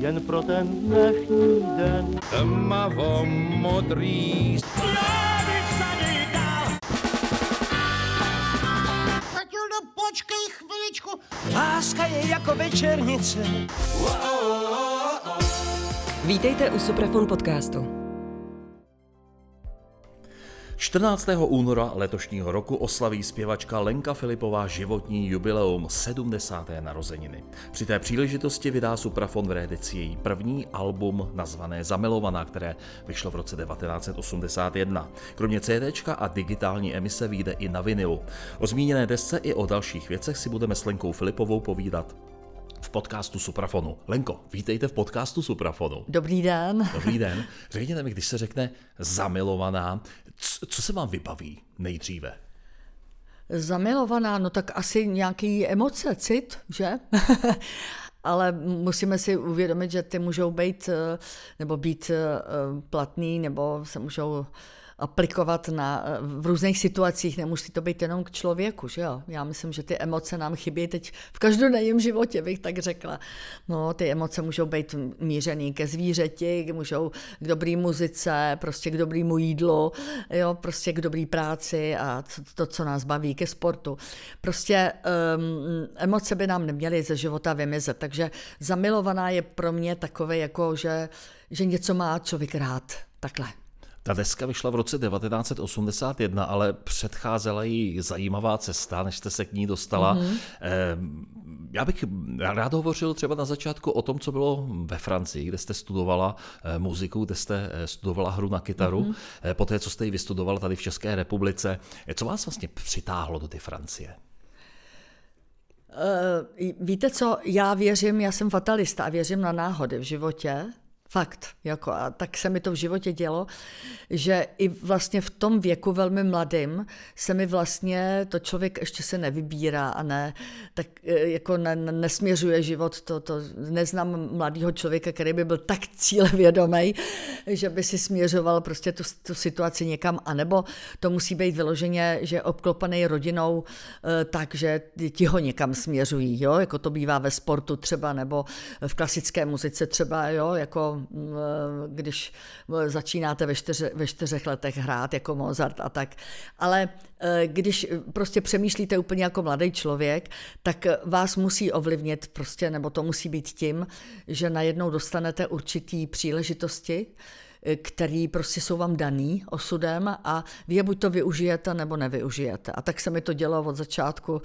jen pro ten dnešní den. Tmavo modrý Matildo, počkej chviličku. Láska je jako večernice. Vítejte u Suprafon podcastu. 14. února letošního roku oslaví zpěvačka Lenka Filipová životní jubileum 70. narozeniny. Při té příležitosti vydá Suprafon v reedici její první album nazvané Zamilovaná, které vyšlo v roce 1981. Kromě CD a digitální emise vyjde i na vinilu. O zmíněné desce i o dalších věcech si budeme s Lenkou Filipovou povídat v podcastu Suprafonu. Lenko, vítejte v podcastu Suprafonu. Dobrý den. Dobrý den. Řekněte mi, když se řekne zamilovaná, co se vám vybaví nejdříve? Zamilovaná, no tak asi nějaký emoce, cit, že? ale musíme si uvědomit, že ty můžou být nebo být eh, platný, nebo se můžou aplikovat na, v různých situacích, nemusí to být jenom k člověku, že jo? Já myslím, že ty emoce nám chybí teď v každodenním životě, bych tak řekla. No, ty emoce můžou být mířený ke zvířeti, můžou k dobrý muzice, prostě k dobrému jídlu, jo, prostě k dobrý práci a to, co nás baví, ke sportu. Prostě um, emoce by nám neměly ze života vymizet, takže zamilovaná je pro mě takové jako, že, že něco má člověk rád. Takhle. Ta deska vyšla v roce 1981, ale předcházela jí zajímavá cesta, než jste se k ní dostala. Mm-hmm. Já bych rád hovořil třeba na začátku o tom, co bylo ve Francii, kde jste studovala eh, muziku, kde jste eh, studovala hru na kytaru, mm-hmm. poté, co jste ji vystudovala tady v České republice. Co vás vlastně přitáhlo do ty Francie? Víte co, já věřím, já jsem fatalista a věřím na náhody v životě Fakt, jako a tak se mi to v životě dělo, že i vlastně v tom věku velmi mladým se mi vlastně to člověk ještě se nevybírá a ne, tak e, jako ne, nesměřuje život, to, to neznám mladého člověka, který by byl tak cílevědomý, že by si směřoval prostě tu, tu situaci někam, anebo to musí být vyloženě, že obklopený rodinou e, tak, že ti ho někam směřují, jo, jako to bývá ve sportu třeba, nebo v klasické muzice třeba, jo, jako když začínáte ve, čtyře, ve čtyřech letech hrát jako Mozart a tak. Ale eh, když prostě přemýšlíte úplně jako mladý člověk, tak vás musí ovlivnit prostě, nebo to musí být tím, že najednou dostanete určitý příležitosti, který prostě jsou vám daný osudem a vy je buď to využijete, nebo nevyužijete. A tak se mi to dělo od začátku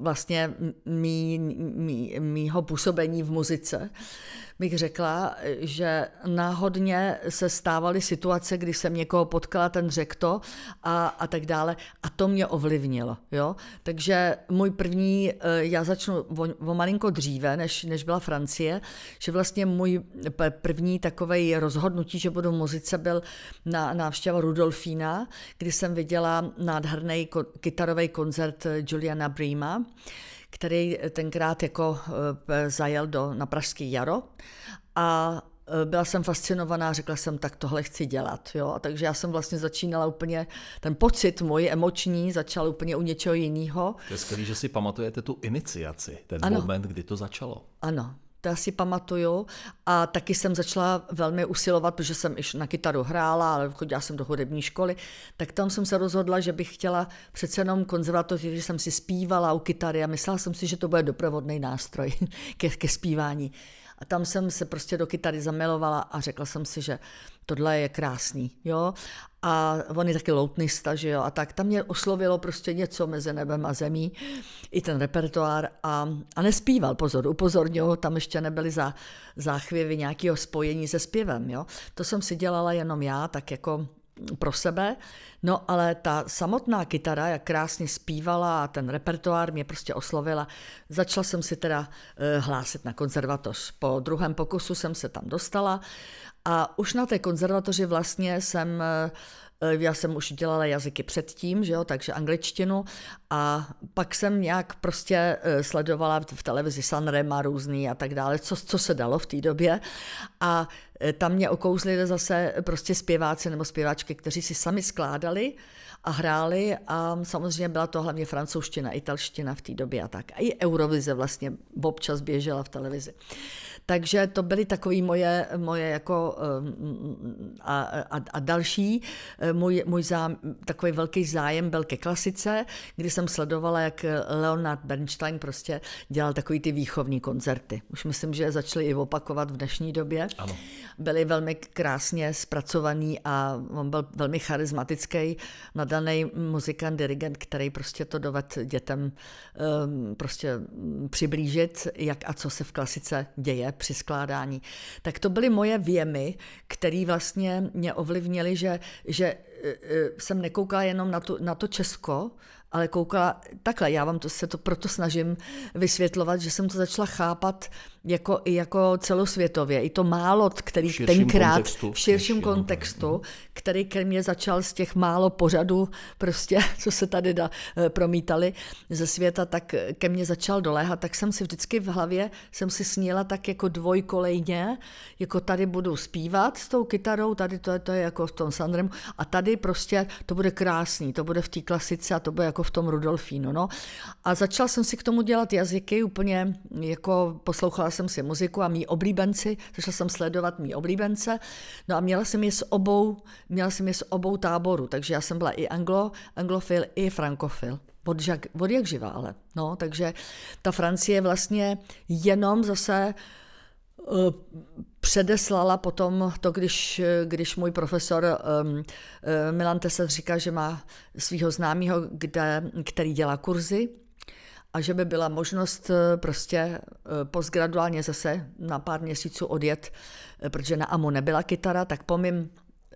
vlastně mý, mý, mýho působení v muzice bych řekla, že náhodně se stávaly situace, kdy jsem někoho potkala, ten řekl to a, a tak dále. A to mě ovlivnilo. Jo? Takže můj první, eh, já začnu o, o malinko dříve, než, než byla Francie, že vlastně můj první takový rozhodnutí, že budu v muzice, byl na návštěva Rudolfína, kdy jsem viděla nádherný kytarový koncert Juliana Brima který tenkrát jako eh, zajel do, na Pražský jaro a eh, byla jsem fascinovaná, řekla jsem, tak tohle chci dělat. Jo? A takže já jsem vlastně začínala úplně, ten pocit můj emoční začal úplně u něčeho jiného. To je skvělé, že si pamatujete tu iniciaci, ten ano. moment, kdy to začalo. Ano, to si pamatuju. A taky jsem začala velmi usilovat, protože jsem iž na kytaru hrála, ale chodila jsem do hudební školy, tak tam jsem se rozhodla, že bych chtěla přece jenom konzervatoř, že jsem si zpívala u kytary a myslela jsem si, že to bude doprovodný nástroj ke, ke zpívání. A tam jsem se prostě do kytary zamilovala a řekla jsem si, že tohle je krásný, jo. A on je taky loutnista, že jo, a tak tam mě oslovilo prostě něco mezi nebem a zemí, i ten repertoár a, a nespíval, pozor, upozorňuji, tam ještě nebyly za, záchvěvy nějakého spojení se zpěvem, jo. To jsem si dělala jenom já, tak jako pro sebe, no ale ta samotná kytara, jak krásně zpívala a ten repertoár mě prostě oslovila, začala jsem si teda uh, hlásit na konzervatoř. Po druhém pokusu jsem se tam dostala a už na té konzervatoři vlastně jsem Eh, já jsem už dělala jazyky předtím, že jo, takže angličtinu. A pak jsem nějak prostě eh, sledovala v televizi Sanrema různý a tak dále, co, co se dalo v té době. A eh, tam mě okouzlili zase prostě zpěváci nebo zpěváčky, kteří si sami skládali a hráli a samozřejmě byla to hlavně francouzština, italština v té době a tak. A i Eurovize vlastně občas běžela v televizi. Takže to byly takové moje, moje jako a, a, a další. Můj, můj zám, takový velký zájem byl ke klasice, kdy jsem sledovala, jak Leonard Bernstein prostě dělal takový ty výchovní koncerty. Už myslím, že začaly i opakovat v dnešní době. Ano. Byly velmi krásně zpracovaný a on byl velmi charismatický, nadaný muzikant, dirigent, který prostě to doved dětem um, prostě přiblížit, jak a co se v klasice děje při skládání. Tak to byly moje věmy, které vlastně mě ovlivnily, že, že e, e, jsem nekoukala jenom na to, na to Česko, ale koukala takhle, já vám to, se to proto snažím vysvětlovat, že jsem to začala chápat jako, i jako celosvětově. I to málo, který v tenkrát kontextu, v širším kontextu, který ke mně začal z těch málo pořadů, prostě, co se tady da, eh, promítali ze světa, tak ke mně začal doléhat, tak jsem si vždycky v hlavě, jsem si sníla tak jako dvojkolejně, jako tady budu zpívat s tou kytarou, tady to je, to je jako v tom Sandrem, a tady prostě to bude krásný, to bude v té klasice a to bude jako v tom Rudolfínu. No. A začala jsem si k tomu dělat jazyky, úplně jako poslouchala jsem si muziku a mý oblíbenci, začala jsem sledovat mý oblíbence, no a měla jsem je s obou, měla jsem je s obou táborů, takže já jsem byla i anglo, anglofil, i frankofil. Od, jak, od jak živa ale. No, takže ta Francie vlastně jenom zase uh, předeslala potom to, když, když můj profesor um, Milan Teset říká, že má svého známého, který dělá kurzy a že by byla možnost eh, prostě eh, postgraduálně zase na pár měsíců odjet, protože na AMU nebyla kytara, tak po mým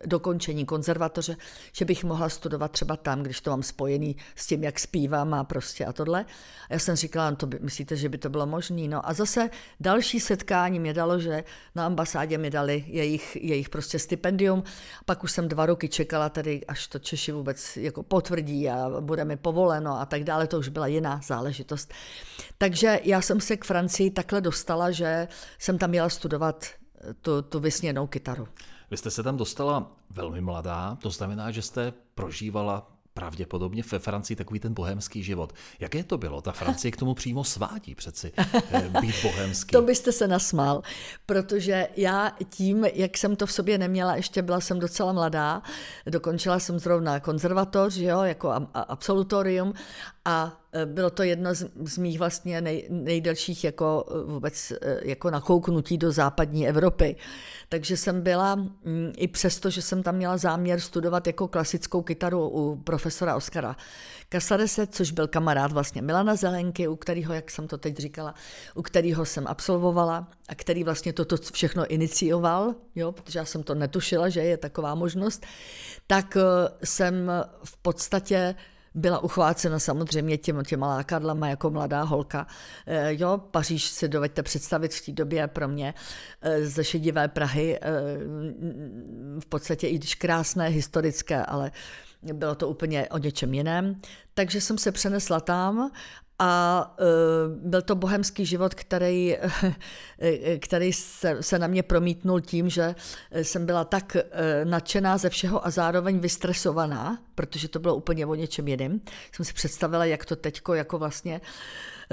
dokončení konzervatoře, že bych mohla studovat třeba tam, když to mám spojený s tím, jak zpívám a prostě a tohle. A já jsem říkala, no to by, myslíte, že by to bylo možné? No a zase další setkání mě dalo, že na ambasádě mi dali jejich, jejich prostě stipendium. Pak už jsem dva roky čekala tady, až to Češi vůbec jako potvrdí a bude mi povoleno a tak dále. To už byla jiná záležitost. Takže já jsem se k Francii takhle dostala, že jsem tam měla studovat tu, tu vysněnou kytaru. Vy jste se tam dostala velmi mladá, to znamená, že jste prožívala pravděpodobně ve Francii takový ten bohemský život. Jaké to bylo? Ta Francie k tomu přímo svádí přeci, eh, být bohemský. to byste se nasmál, protože já tím, jak jsem to v sobě neměla, ještě byla jsem docela mladá, dokončila jsem zrovna konzervatoř, jo, jako absolutorium a bylo to jedno z, z mých vlastně nej, nejdelších jako e, vůbec e, jako nakouknutí do západní Evropy. Takže jsem byla, mm, i přesto, že jsem tam měla záměr studovat jako klasickou kytaru u profesora Oskara Kasarese, což byl kamarád vlastně Milana Zelenky, u kterého, jak jsem to teď říkala, u kterého jsem absolvovala a který vlastně toto všechno inicioval, jo, protože já jsem to netušila, že je taková možnost, tak jsem v podstatě byla uchvácena samozřejmě těma, těma lákadlama jako mladá holka. E, jo, Paříž si dovedete představit v té době pro mě e, ze šedivé Prahy, e, v podstatě i když krásné, historické, ale bylo to úplně o něčem jiném. Takže jsem se přenesla tam a byl to bohemský život, který, který se, se na mě promítnul tím, že jsem byla tak nadšená ze všeho a zároveň vystresovaná, protože to bylo úplně o něčem jiném. Jsem si představila, jak to teďko jako vlastně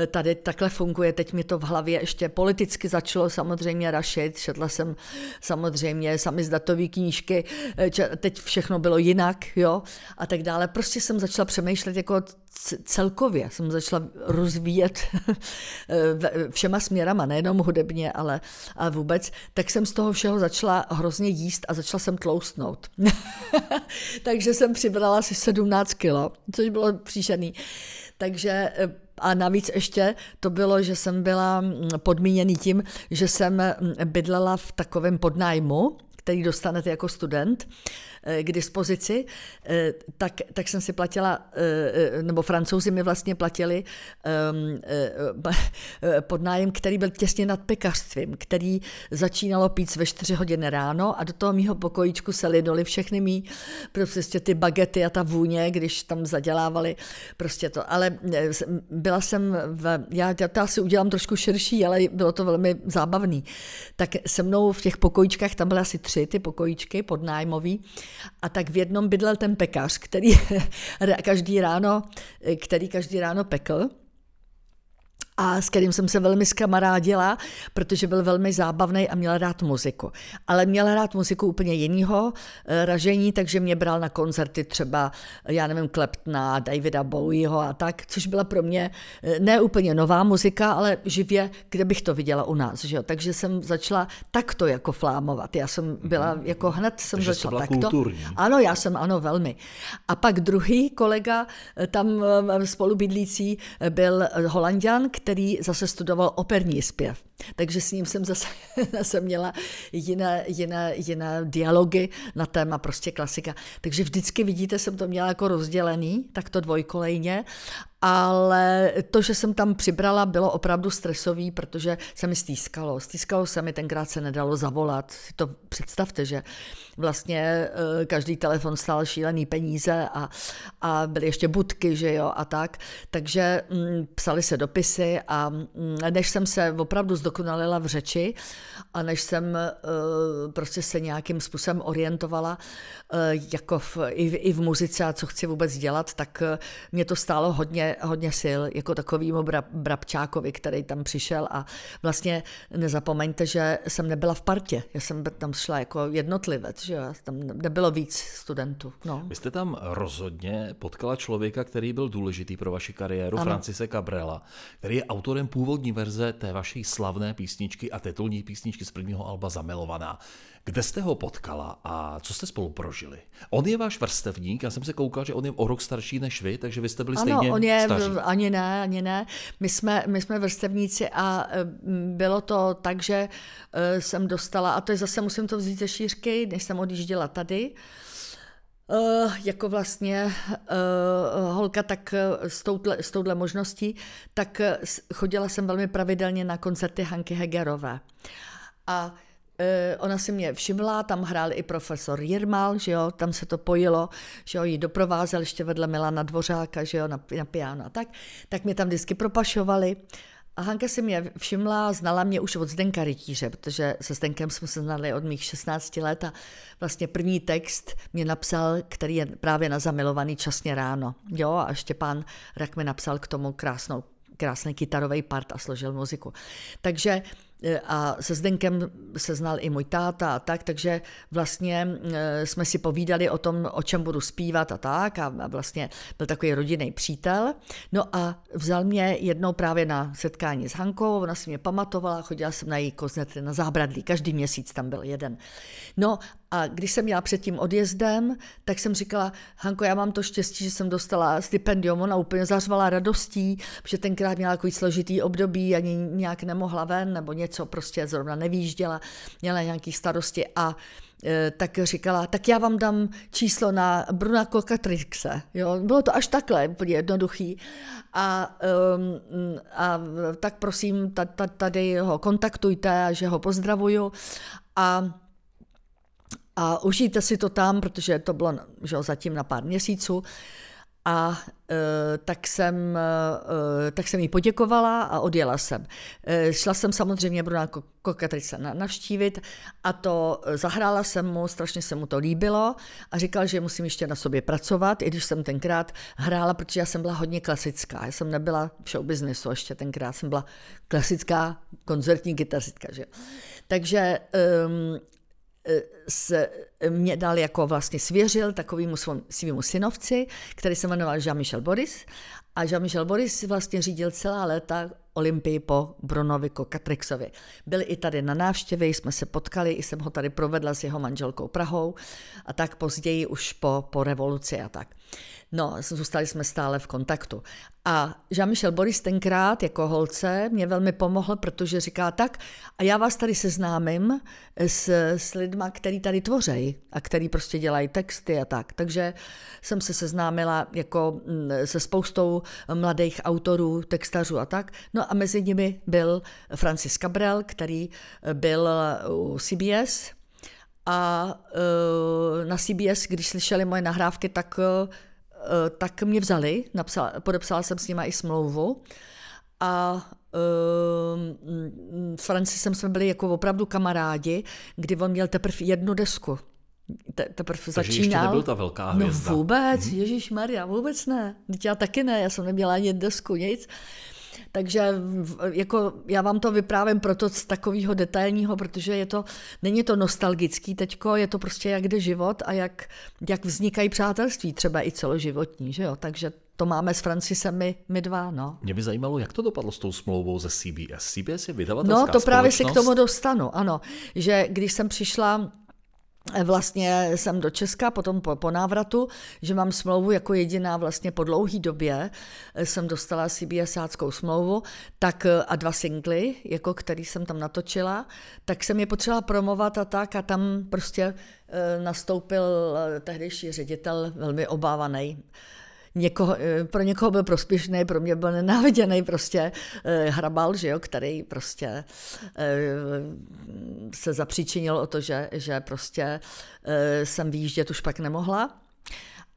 tady takhle funguje. Teď mi to v hlavě ještě politicky začalo samozřejmě rašit. Četla jsem samozřejmě samizdatové knížky, teď všechno bylo jinak, jo, a tak dále. Prostě jsem začala přemýšlet jako celkově jsem začala rozvíjet všema směrama, nejenom hudebně, ale a vůbec, tak jsem z toho všeho začala hrozně jíst a začala jsem tloustnout. Takže jsem přibrala asi 17 kilo, což bylo příšerný. Takže a navíc ještě to bylo, že jsem byla podmíněný tím, že jsem bydlela v takovém podnájmu, který dostanete jako student eh, k dispozici, eh, tak, tak jsem si platila, eh, nebo francouzi mi vlastně platili ehm, podnájem, který byl těsně nad pekařstvím, který začínalo pít ve 4 hodiny ráno a do toho mýho pokojíčku se lidoly všechny mý prostě ty bagety a ta vůně, když tam zadělávali prostě to. Ale byla jsem, v, já, já to asi udělám trošku širší, ale bylo to velmi zábavný. Tak se mnou v těch pokojíčkách, tam byly asi tři tři ty pokojíčky podnájmový a tak v jednom bydlel ten pekař, který každý ráno, který každý ráno pekl a s kterým jsem se velmi skamarádila, protože byl velmi zábavný a měl rád muziku. Ale měl rád muziku úplně jiného eh, ražení, takže mě bral na koncerty třeba, já nevím, Kleptna, Davida Bowieho a tak, což byla pro mě eh, ne úplně nová muzika, ale živě, kde bych to viděla u nás. Že jo? Takže jsem začala takto jako flámovat. Já jsem byla, jako hned jsem Takže začala takto. kulturní. Ano, já jsem, ano, velmi. A pak druhý kolega, eh, tam spolubydlící, byl Holandian, který zase studoval operní zpěv. Takže s ním jsem zase, zase měla jiné, jiné, jiné dialogy na téma prostě klasika. Takže vždycky vidíte, jsem to měla jako rozdělený, tak to dvojkolejně. Ale to, že jsem tam přibrala, bylo opravdu stresový, protože se mi stýskalo. Stýskalo se mi, tenkrát se nedalo zavolat. Si to představte, že vlastně eh, každý telefon stál šílený peníze a, a byly ještě budky, že jo, a tak. Takže mm, psali se dopisy a mm, než jsem se opravdu zdokonalila v řeči a než jsem uh, prostě se nějakým způsobem orientovala uh, jako v, i, v, i v muzice a co chci vůbec dělat, tak mě to stálo hodně, hodně sil, jako takovýmu bra, Brabčákovi, který tam přišel a vlastně nezapomeňte, že jsem nebyla v partě, já jsem tam šla jako jednotlivec, že tam nebylo víc studentů. No. Vy jste tam rozhodně potkala člověka, který byl důležitý pro vaši kariéru, ano. Francise Cabrela, který je autorem původní verze té vaší slavné písničky a titulní písničky z prvního alba Zamilovaná. Kde jste ho potkala a co jste spolu prožili? On je váš vrstevník, já jsem se koukal, že on je o rok starší než vy, takže vy jste byli ano, stejně on je, staří. ani ne, ani ne. My jsme, my jsme vrstevníci a bylo to tak, že e, jsem dostala, a to je zase, musím to vzít ze šířky, než jsem odjížděla tady, Uh, jako vlastně uh, holka, tak s, touhle, s touhle možností, tak chodila jsem velmi pravidelně na koncerty Hanky Hegerové. A Uh, ona si mě všimla, tam hrál i profesor Jirmal, že jo, tam se to pojilo, že jo, ji doprovázel ještě vedle Milana Dvořáka, že jo, na, na piano a tak, tak mě tam vždycky propašovali. A Hanka si mě všimla, znala mě už od Zdenka Rytíře, protože se Zdenkem jsme se znali od mých 16 let a vlastně první text mě napsal, který je právě na zamilovaný časně ráno. Jo, a Štěpán Rak mi napsal k tomu krásnou krásný kytarový part a složil muziku. Takže a se Zdenkem se znal i můj táta a tak, takže vlastně jsme si povídali o tom, o čem budu zpívat a tak a vlastně byl takový rodinný přítel. No a vzal mě jednou právě na setkání s Hankou, ona si mě pamatovala, chodila jsem na její koznety na zábradlí, každý měsíc tam byl jeden. No a když jsem měla před tím odjezdem, tak jsem říkala, Hanko, já mám to štěstí, že jsem dostala stipendium, ona úplně zařvala radostí, protože tenkrát měla takový složitý období, ani nějak nemohla ven, nebo něco prostě zrovna nevýjížděla, měla nějaký starosti a e, tak říkala, tak já vám dám číslo na Bruna Kokatrixe. Jo? Bylo to až takhle, úplně jednoduchý. A, um, a tak prosím, tady ho kontaktujte, že ho pozdravuju. A a užijte si to tam, protože to bylo že, zatím na pár měsíců. A e, tak, jsem, e, tak jsem jí poděkovala a odjela jsem. E, šla jsem samozřejmě Bruna Kokatrice navštívit a to zahrála jsem mu, strašně se mu to líbilo a říkal, že musím ještě na sobě pracovat, i když jsem tenkrát hrála, protože já jsem byla hodně klasická. Já jsem nebyla v show businessu ještě tenkrát, jsem byla klasická koncertní kytaristka. Že? Takže um, se mě dal jako vlastně svěřil takovýmu svýmu synovci, který se jmenoval Jean-Michel Boris. A Jean-Michel Boris vlastně řídil celá léta Olympii po Brunovi Kokatrixovi. Byl i tady na návštěvě, jsme se potkali, i jsem ho tady provedla s jeho manželkou Prahou a tak později už po, po revoluci a tak. No, zůstali jsme stále v kontaktu. A Jean-Michel Boris tenkrát jako holce mě velmi pomohl, protože říká tak, a já vás tady seznámím s, s lidma, který tady tvořejí a který prostě dělají texty a tak. Takže jsem se seznámila jako mm, se spoustou mladých autorů, textařů a tak. No a mezi nimi byl Francis Cabrel, který byl u CBS, a uh, na CBS, když slyšeli moje nahrávky, tak Eh, tak mě vzali, napsala, podepsala jsem s nima i smlouvu a uh, s Francisem jsme byli jako opravdu kamarádi, kdy on měl teprve jednu desku. Te, teprve Takže začínal. ještě nebyl ta velká hvězda. No vůbec, mm-hmm. Ježíš Maria, vůbec ne. Teď já taky ne, já jsem neměla ani desku, nic. Takže jako já vám to vyprávím proto z takového detailního, protože je to, není to nostalgický teďko, je to prostě jak jde život a jak, jak vznikají přátelství, třeba i celoživotní, že jo, takže to máme s Francisem my, my dva, no. Mě by zajímalo, jak to dopadlo s tou smlouvou ze CBS. CBS je vydavatelská No, to právě se k tomu dostanu, ano. Že když jsem přišla eh, vlastně jsem do Česka, potom po, po návratu, že mám smlouvu jako jediná vlastně po dlouhý době, eh, jsem dostala CBSáckou smlouvu, tak eh, a dva singly, jako který jsem tam natočila, tak jsem je potřeba promovat a tak a tam prostě nastoupil eh, tehdejší ředitel velmi obávaný někoho, eh, pro někoho byl prospěšný, pro mě byl nenáviděný prostě eh, hrabal, že jo, který prostě eh, se zapříčinil o to, že, že prostě eh, jsem vyjíždět už pak nemohla.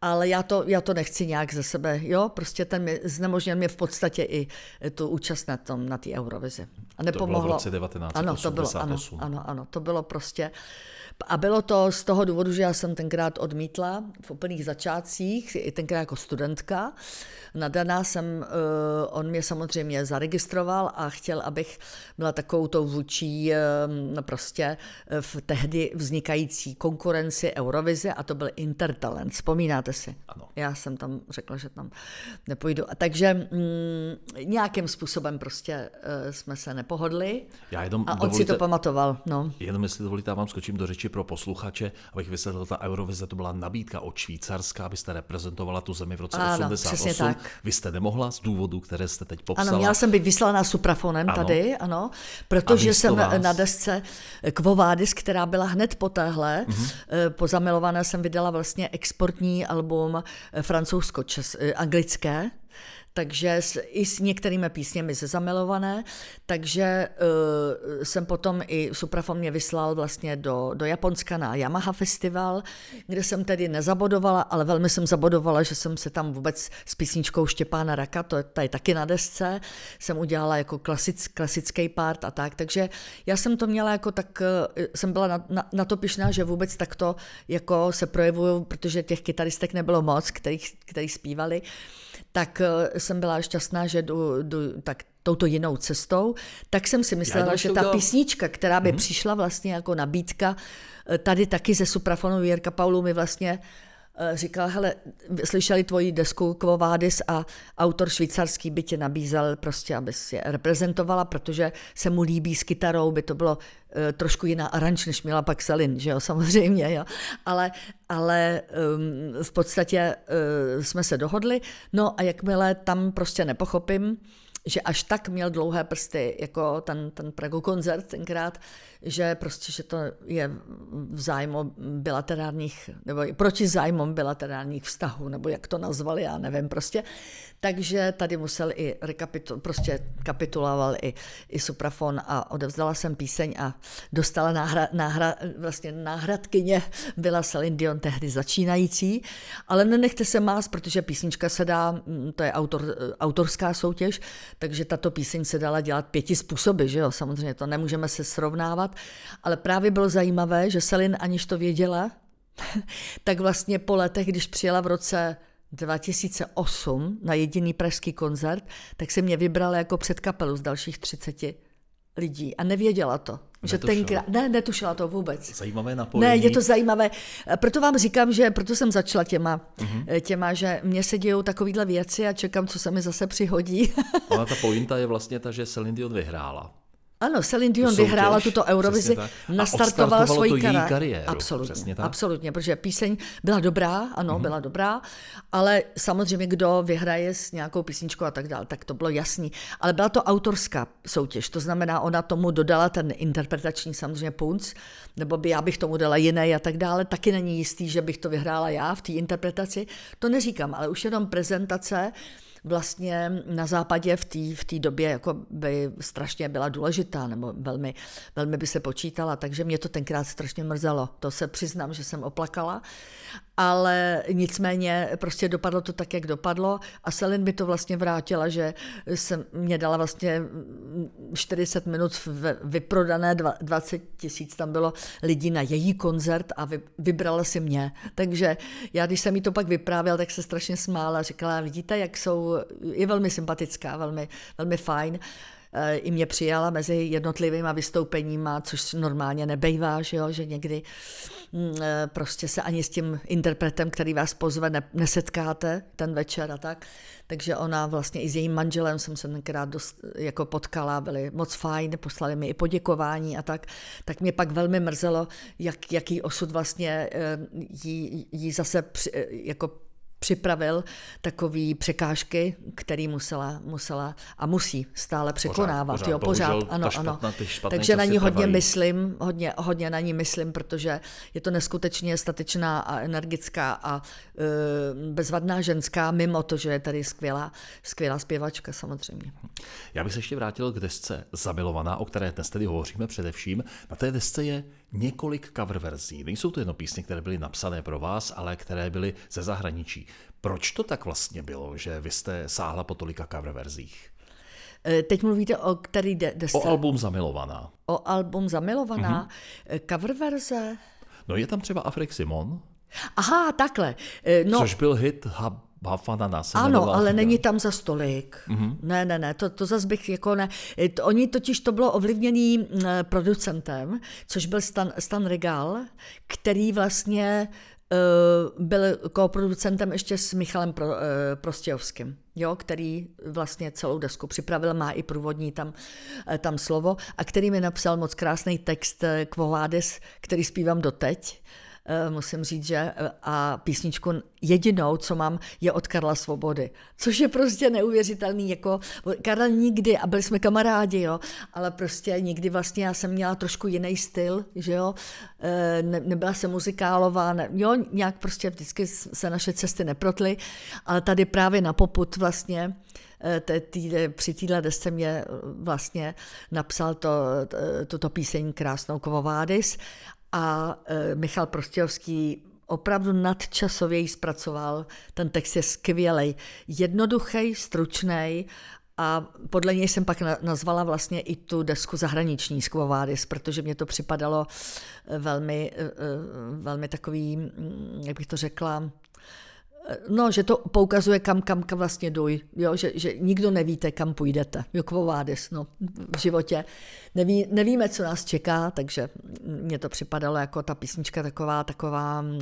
Ale já to, já to nechci nějak ze sebe, jo, prostě ten mi, znemožnil mě v podstatě i tu účast na tom, na té Eurovizi. A nepomohlo. v roce 1988. Ano, to bylo, ano, ano, ano, to bylo prostě, a bylo to z toho důvodu, že já jsem tenkrát odmítla v úplných začátcích, i tenkrát jako studentka. Nadaná jsem, uh, on mě samozřejmě zaregistroval a chtěl, abych byla takovou tou vůči um, prostě v tehdy vznikající konkurenci Eurovize a to byl Intertalent. Vzpomínáte si? Ano. Já jsem tam řekla, že tam nepůjdu. A takže mm, nějakým způsobem prostě jsme se nepohodli Já jenom a on si to pamatoval. No. Jenom jestli dovolíte, já vám skočím do řeči pro posluchače, abych vysvětlil, ta Eurovize to byla nabídka od Švýcarska, abyste reprezentovala tu zemi v roce Ano, 88. přesně tak. Vy jste nemohla z důvodů, které jste teď popsala. Ano, měla jsem být vyslaná suprafonem Ano. tady, ano, protože jsem vás? na desce Kvovádis, která byla hned po téhle, Mhm. mm-hmm. po zamilované jsem vydala vlastně exportní album eh, francouzsko-anglické, takže s, i s některými písněmi ze zamilované, takže uh, jsem potom i Suprafon mě vyslal vlastně do, do Japonska na Yamaha Festival, kde jsem tedy nezabodovala, ale velmi jsem zabodovala, že jsem se tam vůbec s písničkou Štěpána Raka, to je tady taky na desce, jsem udělala jako klasic, klasický part a tak, takže já jsem to měla jako tak, eh, jsem byla na, na, na to pišná, že vůbec takto jako se projevuju, protože těch kytaristek nebylo moc, kterých, který zpívali, tak eh, jsem byla šťastná, že jdu, jdu tak touto jinou cestou, tak jsem si myslela, že ta písnička, která by hmm. přišla vlastně jako nabídka, eh, tady taky ze Suprafonu Jirka Paulu mi vlastně říkal, hele, slyšeli tvoji desku Quo Vadis a autor švýcarský by tě nabízel prostě, abys je reprezentovala, protože se mu líbí s kytarou, by to bylo eh, trošku jiná aranž, než měla pak Selin, že jo, samozřejmě, jo. Ale, ale um, v podstatě uh, jsme se dohodli, no a jakmile tam prostě nepochopím, že až tak měl dlouhé prsty, jako ten, ten Pragu koncert tenkrát, že prostě, že to je v zájmu bilaterálních, nebo proti zájmům bilaterálních vztahů, nebo jak to nazvali, já nevím prostě. Takže tady musel i rekapitul, prostě kapituloval i, i Suprafon a odevzdala jsem píseň a dostala náhra, náhra, vlastně náhradkyně byla Celine Dion tehdy začínající, ale nenechte se más, protože písnička se dá, mm, to je autor, autorská soutěž, takže tato píseň se dala dělat pěti způsoby, že jo, samozřejmě to nemůžeme se srovnávat, ale právě bylo zajímavé, že Celine aniž to věděla, tak vlastně po letech, když přijela v roce 2008 na jediný pražský koncert, tak se mě vybrala jako předkapelu z dalších 30 lidí a nevěděla to. Že Netušila. tenkrát, ne, netušila to vůbec. Zajímavé napojení. Ne, je to zajímavé. Proto vám říkám, že proto jsem začala těma, mm-hmm. těma že mně se dějou takovýhle věci a čekám, co se mi zase přihodí. Ona ta pointa je vlastně ta, že Celine Dion vyhrála. Ano, Celine Dion soutěž, vyhrála tuto Eurovizi, nastartovala svoji kara- kariéru, Absolutně, absolutně, protože píseň byla dobrá, ano, mm-hmm. byla dobrá, ale samozřejmě kdo vyhraje s nějakou písničkou a tak dále, tak to bylo jasný. Ale byla to autorská soutěž, to znamená, ona tomu dodala ten interpretační samozřejmě punc, nebo by já bych tomu dala jiný a tak dále. Taky není jistý, že bych to vyhrála já v té interpretaci. To neříkám, ale už jenom prezentace, vlastně na západě v té v době jako by strašně byla důležitá, nebo velmi, velmi by se počítala, takže mě to tenkrát strašně mrzelo. To se přiznám, že jsem oplakala, ale nicméně prostě dopadlo to tak, jak dopadlo a Selin mi to vlastně vrátila, že jsem mě dala vlastně 40 minut vyprodané, dva- 20 tisíc tam bylo lidí na její koncert a vy, vybrala si mě. Takže já, když jsem jí to pak vyprávěl, tak se strašně smála a říkala, vidíte, jak jsou je velmi sympatická, velmi, velmi fajn. Eh, I mě přijala mezi jednotlivými vystoupeníma, což normálně nebejvá, že, jo? že někdy mm, eh, prostě se ani s tím interpretem, který vás pozve, ne, nesetkáte ten večer a tak. Takže ona vlastně i s jejím manželem jsem se tenkrát dost, jako potkala, byli moc fajn, poslali mi i poděkování a tak. Tak mě pak velmi mrzelo, jak, jaký osud vlastně eh, jí, jí zase při, jako připravil takový překážky, který musela, musela a musí stále překonávat. Pořád, jo, pořád, bohužel, ano, špatná- ano. ty špatné Takže na ní hodně trvají. myslím, hodně, hodně na ní myslím, protože je to neskutečně statečná a energická a e, bezvadná ženská, mimo to, že je tady skvělá, skvělá zpěvačka samozřejmě. Já bych se ještě vrátil k desce Zamilovaná, o které dnes tedy hovoříme především. Na té desce je několik cover verzí. Nejsou to jenom písně, které byly napsané pro vás, ale které byly ze zahraničí. Proč to tak vlastně bylo, že vy jste sáhla po tolika cover verzích? E, teď mluvíte o který de- desce? O album Zamilovaná. o album Zamilovaná. Mhm. Mm-hmm. Cover verze? No je tam třeba Afrik Simon, Aha, takhle. E, No, což byl hit Hafana se Ano, ale není tam za stolik. Mhm. Mm-hmm. Ne, ne, ne, to, to zase bych jako ne. E, oni totiž to bylo ovlivněný producentem, což byl Stan, Stan Regal, který vlastně uh, byl koproducentem ještě s Michalem Pro, uh, Prostějovským, jo, který vlastně celou desku připravil, má i průvodní tam, eh, tam slovo a který mi napsal moc krásný text Vadis, který zpívám doteď. Musím říct, že eh, a písničku jedinou, co mám, je od Karla Svobody, což je prostě neuvěřitelný, jako Karel nikdy, a byli jsme kamarádi, jo, ale prostě nikdy vlastně já jsem měla trošku jiný styl, že jo, Eh, ne, nebyla jsem muzikálová, ne, jo, nějak prostě vždycky se naše cesty neprotly, ale tady právě na poput vlastně eh, te- tý, při téhle desce mě eh, vlastně napsal to, tuto píseň krásnou Kovovádis a e, Michal Prostějovský opravdu nadčasově ji zpracoval. Ten text je skvělej, jednoduchý, stručný a podle něj jsem pak na- nazvala vlastně i tu desku zahraniční Skvovádis, protože mě to připadalo e, velmi, e, velmi takový, mm, jak bych to řekla, No, že to poukazuje, kam, kam, kam vlastně duj, jo? Že, že nikdo nevíte, kam půjdete. Jo, kvovádis, no, v životě. Neví, nevíme, co nás čeká, takže mně to připadalo jako ta písnička taková, taková mm,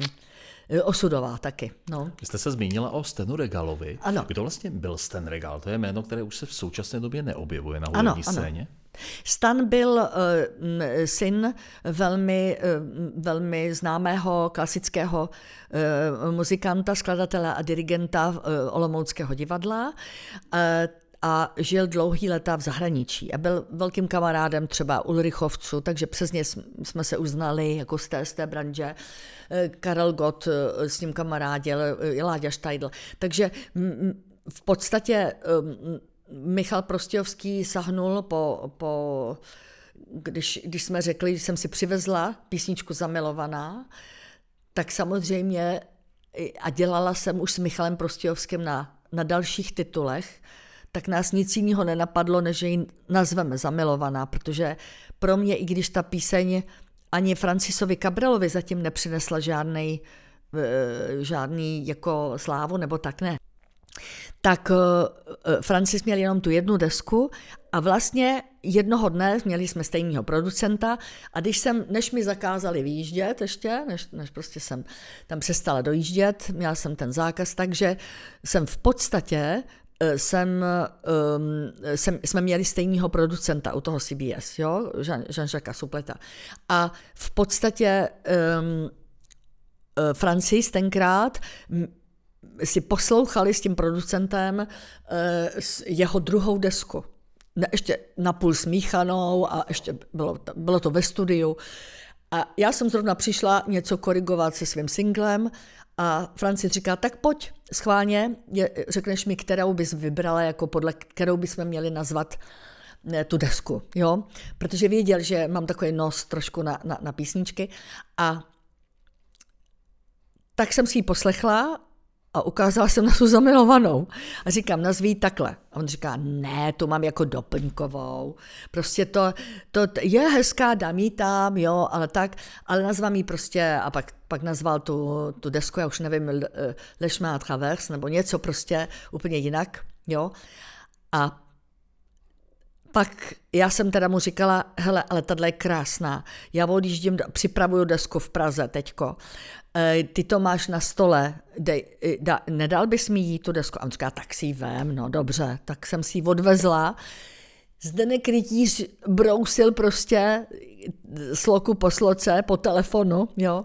osudová taky, no. Vy jste se zmínila o Stenu Regalovi. Ano. Kdo vlastně byl Sten Regal? To je jméno, které už se v současné době neobjevuje na Ano, hudební ano. scéně. Stan byl m, syn velmi, uh, velmi známého klasického uh, muzikanta, skladatele a dirigenta Olomouckého divadla. A žil dlouhý leta v zahraničí a byl velkým kamarádem třeba Ulrichovců, takže přes ně jsme- se uznali jako z té, z té branže. Eh, Karel Gott eh, s ním kamarádil, eh, Láďa Štajdl. Takže v podstatě Michal Prostějovský sahnul po, po když, když jsme řekli, že jsem si přivezla písničku Zamilovaná, tak samozřejmě a dělala jsem už s Michalem Prostějovským na, na dalších titulech, tak nás nic jiného nenapadlo, než ji nazveme Zamilovaná, protože pro mě, i když ta píseň ani Francisovi Cabrelovi zatím nepřinesla žádný, žádný jako slávu, nebo tak ne, tak uh, Francis měl jenom tu jednu desku a vlastně jednoho dne měli jsme stejného producenta a když jsem, než mi zakázali vyjíždět ještě, než, než prostě jsem tam přestala dojíždět, měla jsem ten zákaz, takže jsem v podstatě eh, jsem, um, jsem, jsme měli stejného producenta u toho CBS, jo, Jean, Jean-Jacques Supleta. A v podstatě um, Francis tenkrát si poslouchali s tím producentem eh, jeho druhou desku. Ne, ještě napůl smíchanou a ještě bylo, bylo to ve studiu. A já jsem zrovna přišla něco korigovat se svým singlem a Francis říká, tak pojď, schválně, řekneš mi, kterou bys vybrala, jako podle kterou bychom měli nazvat eh, tu desku, jo? Protože věděl, že mám takový nos trošku na, na, na písničky a tak jsem si ji poslechla a ukázala jsem na tu zamilovanou. A říkám, nazví takhle. A on říká, ne, tu mám jako doplňkovou. Prostě to, to je hezká, dám ji tam, jo, ale tak, ale nazvám ji prostě, a pak, pak nazval tu, tu desku, já už nevím, Le- Le Chemin à Travers, nebo něco prostě úplně jinak, jo. A pak já jsem teda mu říkala, hele, ale tahle je krásná. Já odjíždím, připravuju desku v Praze teďko. E, ty to máš na stole, dej, da, nedal bys mi jí tu desku? A on říká, tak si ji vem, no dobře. Tak jsem si ji odvezla. Zdenek Rytíř brousil prostě sloku po sloce, po telefonu, jo.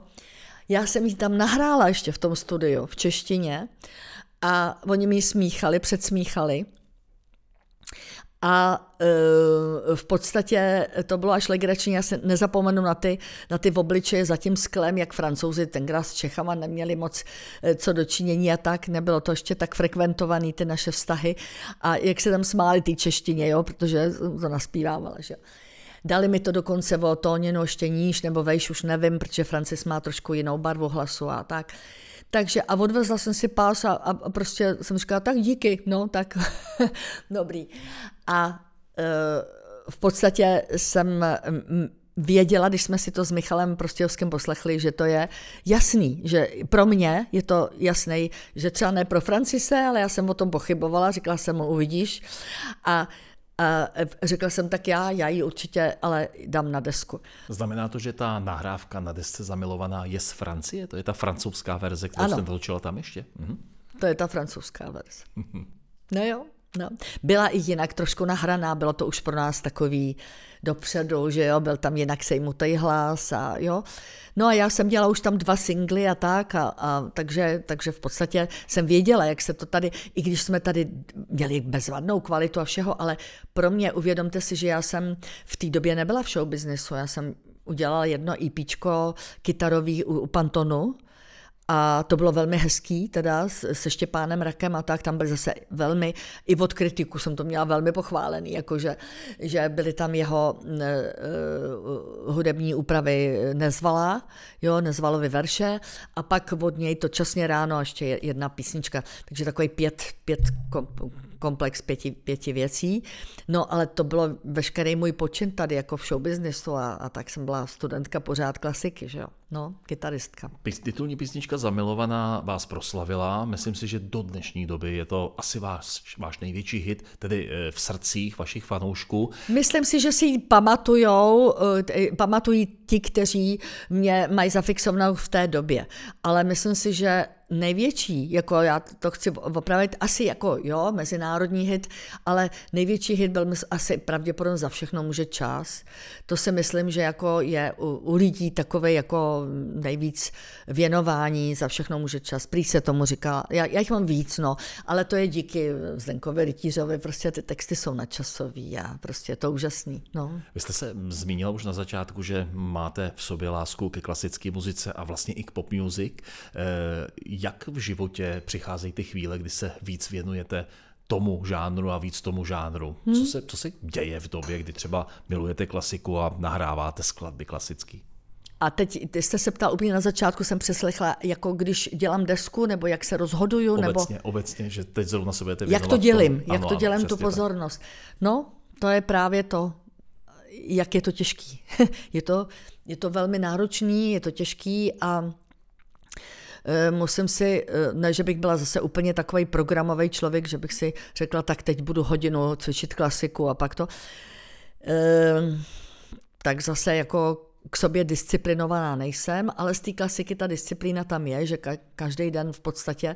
Já jsem ji tam nahrála ještě v tom studiu, v češtině. A oni mi smíchali, předsmíchali. A uh, v podstatě to bylo až legrační, já se nezapomenu na ty, na ty obličeje za tím sklem, jak francouzi tenkrát s Čechama neměli moc uh, co dočinění a tak, nebylo to ještě tak frekventovaný ty naše vztahy a jak se tam smáli ty češtině, jo, protože to naspívávala, že Dali mi to dokonce o tóninu ještě níž nebo vejš, už nevím, protože Francis má trošku jinou barvu hlasu a tak. Takže a odvezla jsem si pás a, a prostě jsem říkala, tak díky, no tak dobrý. A e, v podstatě jsem věděla, když jsme si to s Michalem Prostějovským poslechli, že to je jasný, že pro mě je to jasný, že třeba ne pro Francise, ale já jsem o tom pochybovala, říkala jsem mu, uvidíš. A a řekla jsem, tak já, já ji určitě ale dám na desku. Znamená to, že ta nahrávka na desce Zamilovaná je z Francie? To je ta francouzská verze, kterou ano. jste točila tam ještě? Mhm. To je ta francouzská verze. no jo, No. Byla i jinak trošku nahraná, bylo to už pro nás takový dopředu, že jo, byl tam jinak sejmutý hlas a jo. No a já jsem dělala už tam dva singly a tak, a, a takže, takže v podstatě jsem věděla, jak se to tady, i když jsme tady měli bezvadnou kvalitu a všeho, ale pro mě, uvědomte si, že já jsem v té době nebyla v showbiznesu, já jsem udělala jedno EPčko kytarový u, u Pantonu, a to bylo velmi hezký, teda se Štěpánem Rakem a tak, tam byl zase velmi, i od kritiku jsem to měla velmi pochválený, jakože že byly tam jeho uh, hudební úpravy Nezvala, jo, Nezvalovi verše a pak od něj to časně ráno ještě jedna písnička, takže takový pět, pět komplex pěti, pěti věcí. No ale to bylo veškerý můj počin tady jako v showbiznesu a, a tak jsem byla studentka pořád klasiky, že jo. No, kytaristka. Titulní písnička Zamilovaná vás proslavila. Myslím si, že do dnešní doby je to asi váš, váš největší hit, tedy eh, v srdcích vašich fanoušků. Myslím si, že si ji pamatujou, eh, pamatují ti, kteří mě mají zafixovanou v té době. Ale myslím si, že největší, jako já to chci opravit, asi jako jo, mezinárodní hit, ale největší hit byl asi pravděpodobně za všechno může čas. To si myslím, že jako je u, u lidí takové jako nejvíc věnování, za všechno může čas. Prý se tomu říká, já, já jich mám víc, no, ale to je díky Zdenkovi Rytířovi, prostě ty texty jsou nadčasový a prostě je to úžasný. No. Vy jste se zmínila už na začátku, že máte v sobě lásku ke klasické muzice a vlastně i k pop music. E, jak v životě přicházejí ty chvíle, kdy se víc věnujete tomu žánru a víc tomu žánru? Hmm. Co, se, co se děje v době, kdy třeba milujete klasiku a nahráváte skladby klasický? A teď ty jste se ptal úplně na začátku, jsem přeslechla, jako když dělám desku, nebo jak se rozhoduju, obecně, nebo... Obecně, že teď zrovna se budete Jak to dělím, tom, jak ano, to dělám ano, tu pozornost. Tak. No, to je právě to, jak je to těžký. je, to, je to velmi náročný, je to těžký a musím si, eh, ne, že bych byla zase úplně takový programový člověk, že bych si řekla, tak teď budu hodinu cvičit klasiku a pak to. Eh, tak zase jako k sobě disciplinovaná nejsem, ale z té klasiky ta disciplína tam je, že každý den v podstatě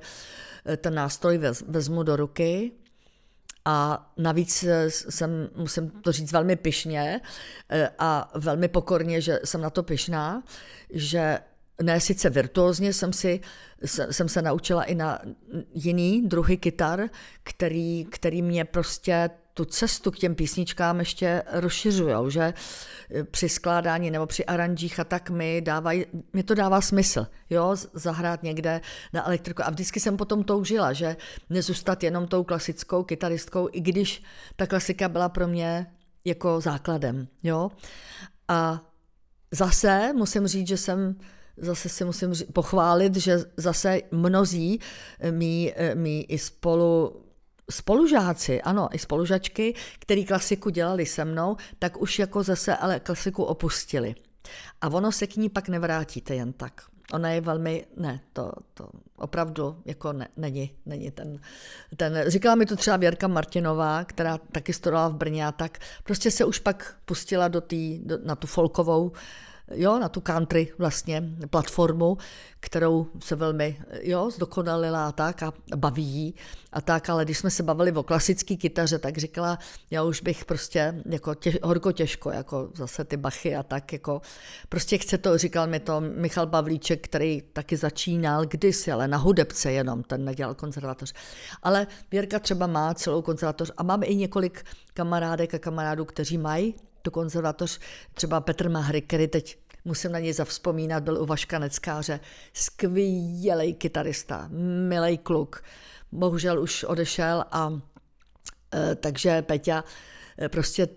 ten nástroj vezmu do ruky a navíc jsem, musím to říct velmi pyšně a velmi pokorně, že jsem na to pyšná, že ne sice virtuózně, jsem, si, jsem se naučila i na jiný druhy kytar, který, který mě prostě tu cestu k těm písničkám ještě rozšiřují, že při skládání nebo při aranžích a tak mi, dávaj, mi to dává smysl, jo, zahrát někde na elektriku. A vždycky jsem potom toužila, že nezůstat jenom tou klasickou kytaristkou, i když ta klasika byla pro mě jako základem, jo. A zase musím říct, že jsem zase si musím pochválit, že zase mnozí mý, mý i spolu spolužáci, ano, i spolužačky, který klasiku dělali se mnou, tak už jako zase ale klasiku opustili. A ono se k ní pak nevrátíte jen tak. Ona je velmi, ne, to, to opravdu jako ne, není, není ten, ten, říkala mi to třeba Věrka Martinová, která taky studovala v Brně a tak, prostě se už pak pustila do tý, do, na tu folkovou jo, na tu country vlastně platformu, kterou se velmi jo, zdokonalila a tak a baví jí a tak, ale když jsme se bavili o klasické kytaře, tak říkala, já už bych prostě jako těž, horko těžko, jako zase ty bachy a tak, jako prostě chce to, říkal mi to Michal Pavlíček, který taky začínal kdysi, ale na hudebce jenom, ten nedělal konzervatoř. Ale Věrka třeba má celou konzervatoř a máme i několik kamarádek a kamarádů, kteří mají tu konzervatoř, třeba Petr Mahry, který teď musím na něj zavzpomínat, byl u Vaška Neckáře, skvělý kytarista, milý kluk, bohužel už odešel a e, takže Peťa e, prostě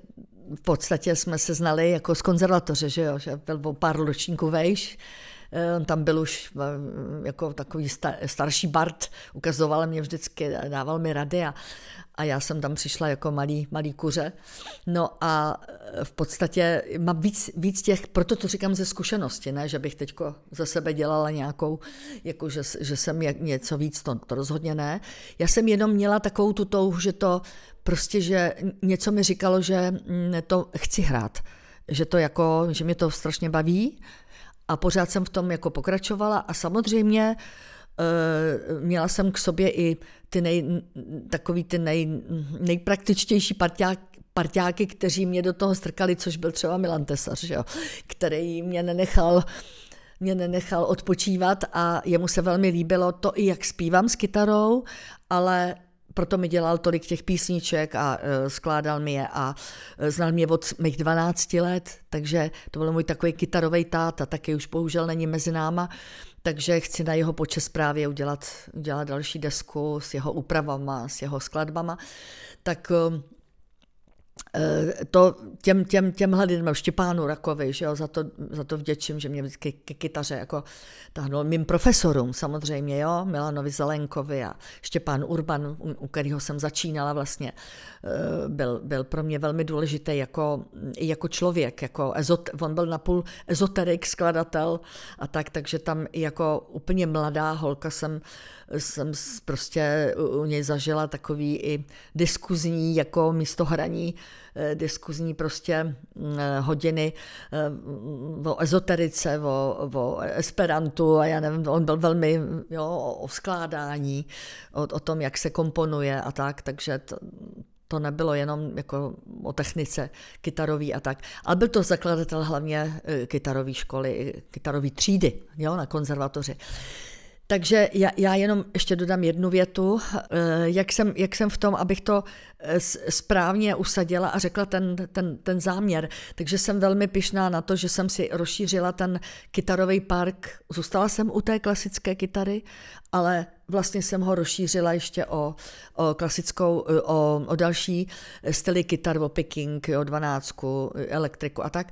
v podstatě jsme se znali jako z konzervatoře, že jo, že byl o pár ročníků vejš, tam byl už jako takový starší Bart, ukazoval mě vždycky, dával mi rady a, a já jsem tam přišla jako malý, malý kuře. No a e, v podstatě mám víc, víc těch, proto to říkám ze zkušenosti, ne, že bych teď za sebe dělala nějakou, jako že, že jsem něco víc, to, to rozhodně ne. Já jsem jenom měla takovou tu touhu, že to prostě, že něco mi říkalo, že mm, to chci hrát, že to jako, že mě to strašně baví a pořád jsem v tom jako pokračovala a samozřejmě Eh, měla jsem k sobě i ty nej, takový ty nej, nejpraktičtější parťák, parťáky, kteří mě do toho strkali, což byl třeba Milan Tesař, jo, který mě nenechal mě nenechal odpočívat a jemu se velmi líbilo to i jak zpívám s kytarou, ale proto mi dělal tolik těch písniček a uh, skládal mi je a uh, znal mě od mých 12 let, takže to byl můj takový kytarový táta, taky už bohužel není mezi náma, takže chci na jeho počest právě udělat, udělat další desku s jeho úpravama, s jeho skladbama. Tak uh, to těm, těm, těmhle lidem, Štěpánu Rakovi, že jo, za, to, za to vděčím, že mě vždycky ke kytaře jako tahnul mým profesorům samozřejmě, jo, Milanovi Zelenkovi a Štěpán Urban, u, u kterého jsem začínala vlastně, eh, byl, byl pro mě velmi důležitý jako, jako člověk, jako ezot, on byl napůl ezoterik, skladatel a tak, takže tam jako úplně mladá holka jsem, jsem prostě u něj zažila takový i diskuzní jako místo hraní Eh, diskuzní prostě mm, eh, hodiny eh, o ezoterice, o, o esperantu a já nevím, on byl velmi jo, o skládání, o, o tom, jak se komponuje a tak, takže to, to nebylo jenom jako o technice kytarový a tak, ale byl to zakladatel hlavně kytarové školy, kytarové třídy jo, na konzervatoři. Takže já, já jenom ještě dodám jednu větu, jak jsem, jak jsem v tom, abych to správně usadila a řekla ten, ten, ten záměr. Takže jsem velmi pyšná na to, že jsem si rozšířila ten kytarový park. Zůstala jsem u té klasické kytary, ale vlastně jsem ho rozšířila ještě o, o klasickou, o, o další styly kytar, o picking, o dvanáctku, elektriku a tak,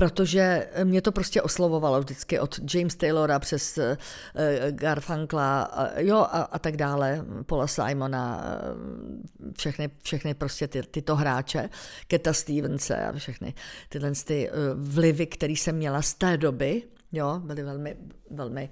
protože mě to prostě oslovovalo vždycky od James Taylora přes uh, Garfunkla uh, jo, a, a tak dále, Paula Simona, všechny všechny prostě ty, tyto hráče, Keta Stevense a všechny tyhle ty eh, vlivy, které jsem měla z té doby, jo, byly velmi, velmi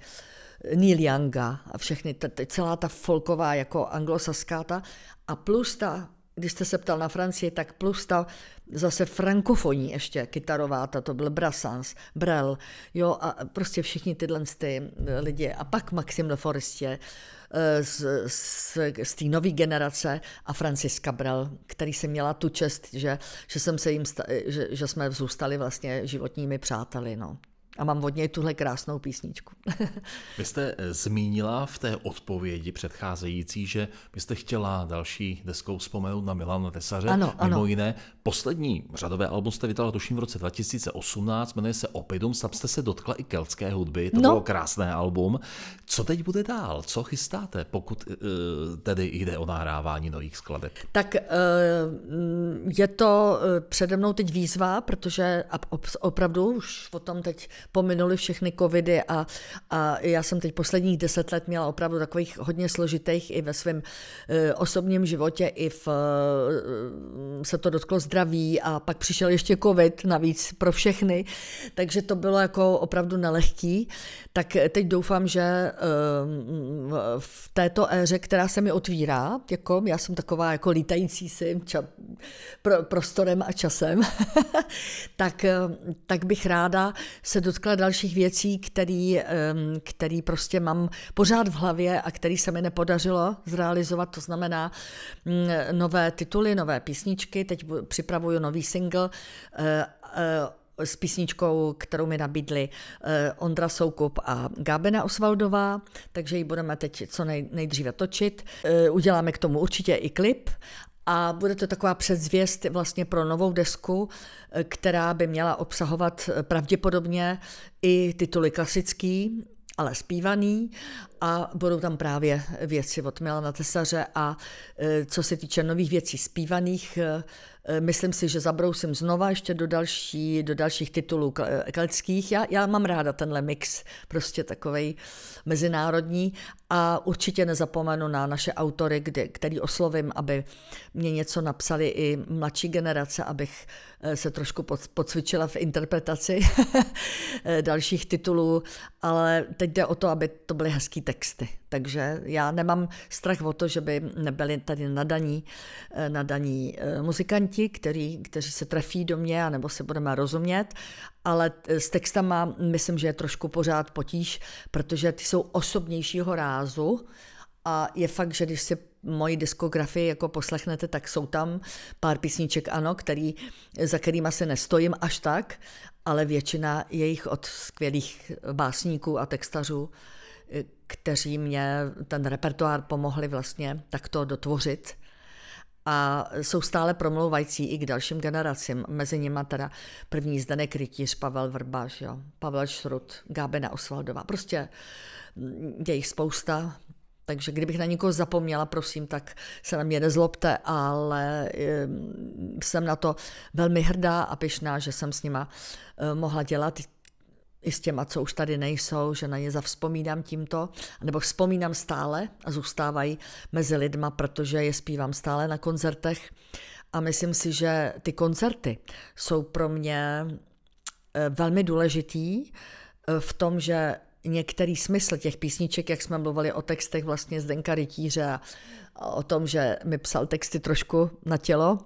Neil Younga a všechny, t- celá ta folková jako anglosaská ta a plus ta, když jste se ptal na Francii, tak plus ta zase frankofoní ještě kytarová, ta to byl Brassens, Brel, jo, a prostě všichni tyhle ty lidi. A pak Maxim Le Forestier, Eh, z, z, z té nové generace a Francis Cabral, který jsem měla tu čest, že, že, jsem se jim, že, že jsme zůstali vlastně životními přáteli. No a mám od něj tuhle krásnou písničku. Vy jste eh, zmínila v té odpovědi předcházející, že byste chtěla další deskou vzpomenout na Milana Tesaře. Ano, ano. Mimo jiné, poslední řadové album jste vydala tuším v roce 2018, jmenuje se Opidum, tam jste se dotkla i keltské hudby, to no. bylo krásné album. Co teď bude dál? Co chystáte, pokud uh, tedy jde o nahrávání nových skladeb? Tak uh, je to přede mnou teď výzva, protože opravdu už o tom teď pominuli všechny covidy a, a já jsem teď posledních deset let měla opravdu takových hodně složitých i ve svém e, osobním životě, i v, e, se to dotklo zdraví a pak přišel ještě covid navíc pro všechny, takže to bylo jako opravdu nelehký. Tak teď doufám, že e, v této éře, která se mi otvírá, jako já jsem taková jako lítající si ča, pro, prostorem a časem, tak, tak bych ráda se dotkla dalších věcí, který, který prostě mám pořád v hlavě a který se mi nepodařilo zrealizovat, to znamená mm, nové tituly, nové písničky, teď připravuju nový single, eh, eh, s písničkou, kterou mi nabídli eh, Ondra Soukup a Gábena Osvaldová, takže ji budeme teď co nej, nejdříve točit. Uděláme k tomu určitě i klip a bude to taková předzvěst vlastně pro novou desku, která by měla obsahovat pravděpodobně i tituly klasický, ale zpívaný. A budou tam právě věci od Milana Tesaře a e, co se týče nových věcí zpívaných, myslím si, že zabrousím znova ještě do, další, do dalších titulů keltských. Já, já mám ráda tenhle mix, prostě takovej mezinárodní a určitě nezapomenu na naše autory, kdy, který oslovím, aby mě něco napsali i mladší generace, abych se trošku podcvičila v interpretaci dalších titulů, ale teď jde o to, aby to byly hezký texty. Takže já nemám strach o to, že by nebyli tady nadaní, eh, nadaní eh, muzikanti, který, kteří se trefí do mě, anebo se budeme rozumět, ale eh, s textama myslím, že je trošku pořád potíž, protože ty jsou osobnějšího rázu a je fakt, že když si moji diskografii jako poslechnete, tak jsou tam pár písniček, ano, který, za kterými se nestojím až tak, ale většina jejich od skvělých básníků a textařů kteří mě ten repertoár pomohli vlastně takto dotvořit. A jsou stále promlouvající i k dalším generacím. Mezi nimi teda první Zdenek Rytíř, Pavel Vrbaš, jo, Pavel Šrut, Gábena Osvaldová. Prostě je jich spousta, takže kdybych na někoho zapomněla, prosím, tak se na mě nezlobte, ale jsem na to velmi hrdá a pyšná, že jsem s nima eh, mohla dělat i s těma, co už tady nejsou, že na ně zavzpomínám tímto, nebo vzpomínám stále a zůstávají mezi lidma, protože je zpívám stále na koncertech. A myslím si, že ty koncerty jsou pro mě eh, velmi důležitý eh, v tom, že některý smysl těch písniček, jak jsme mluvili o textech vlastně Zdenka Rytíře a o tom, že mi psal texty trošku na tělo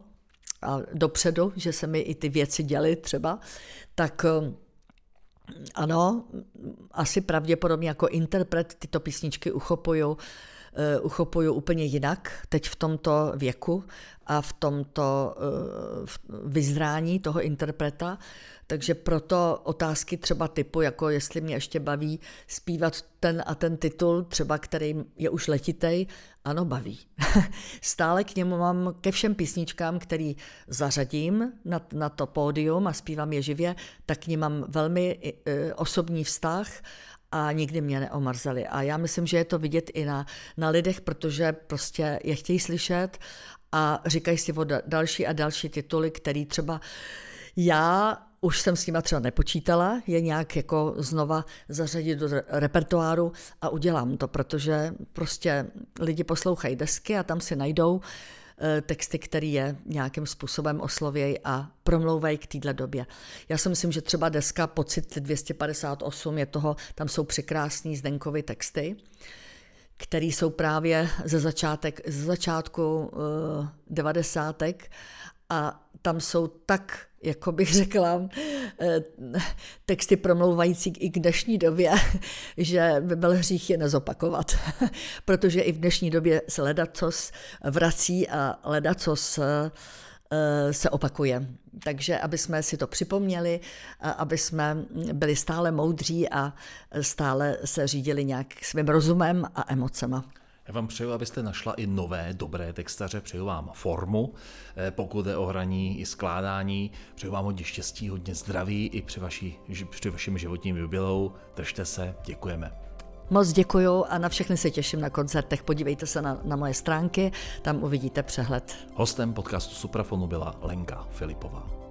a dopředu, že se mi i ty věci děly třeba, tak eh, ano, asi pravděpodobně jako interpret tyto písničky uchopuju, uchopuju úplně jinak teď v tomto věku a v tomto uh, vyzrání toho interpreta. Takže proto otázky třeba typu, jako jestli mě ještě baví zpívat ten a ten titul, třeba který je už letitej, ano, baví. Stále k němu mám ke všem písničkám, který zařadím na, na to pódium a zpívám je živě, tak k ním mám velmi e, osobní vztah a nikdy mě neomrzeli. A já myslím, že je to vidět i na, na lidech, protože prostě je chtějí slyšet a říkají si o další a další tituly, který třeba já už jsem s nima třeba nepočítala, je nějak jako znova zařadit do repertoáru a udělám to, protože prostě lidi poslouchají desky a tam si najdou eh, texty, které je nějakým způsobem oslovějí a promlouvají k téhle době. Já si myslím, že třeba deska Pocit 258 je toho, tam jsou překrásný Zdenkovy texty, které jsou právě ze, začátek, ze začátku uh, devadesátek a tam jsou tak, jako bych řekla, eh, texty promlouvající i k dnešní době, že by byl hřích je nezopakovat. Protože i v dnešní době se ledacos vrací a ledacos eh, se opakuje. Takže aby jsme si to připomněli, aby jsme byli stále moudří a stále se řídili nějak svým rozumem a emocema. Já vám přeju, abyste našla i nové dobré textaře, přeju vám formu, eh, pokud je o hraní i skládání, přeju vám hodně štěstí, hodně zdraví i při, vaší, při vaším životním jubileu. Držte se, děkujeme. Moc děkuju a na všechny se těším na koncertech. Podívejte se na, na moje stránky, tam uvidíte přehled. Hostem podcastu Suprafonu byla Lenka Filipová.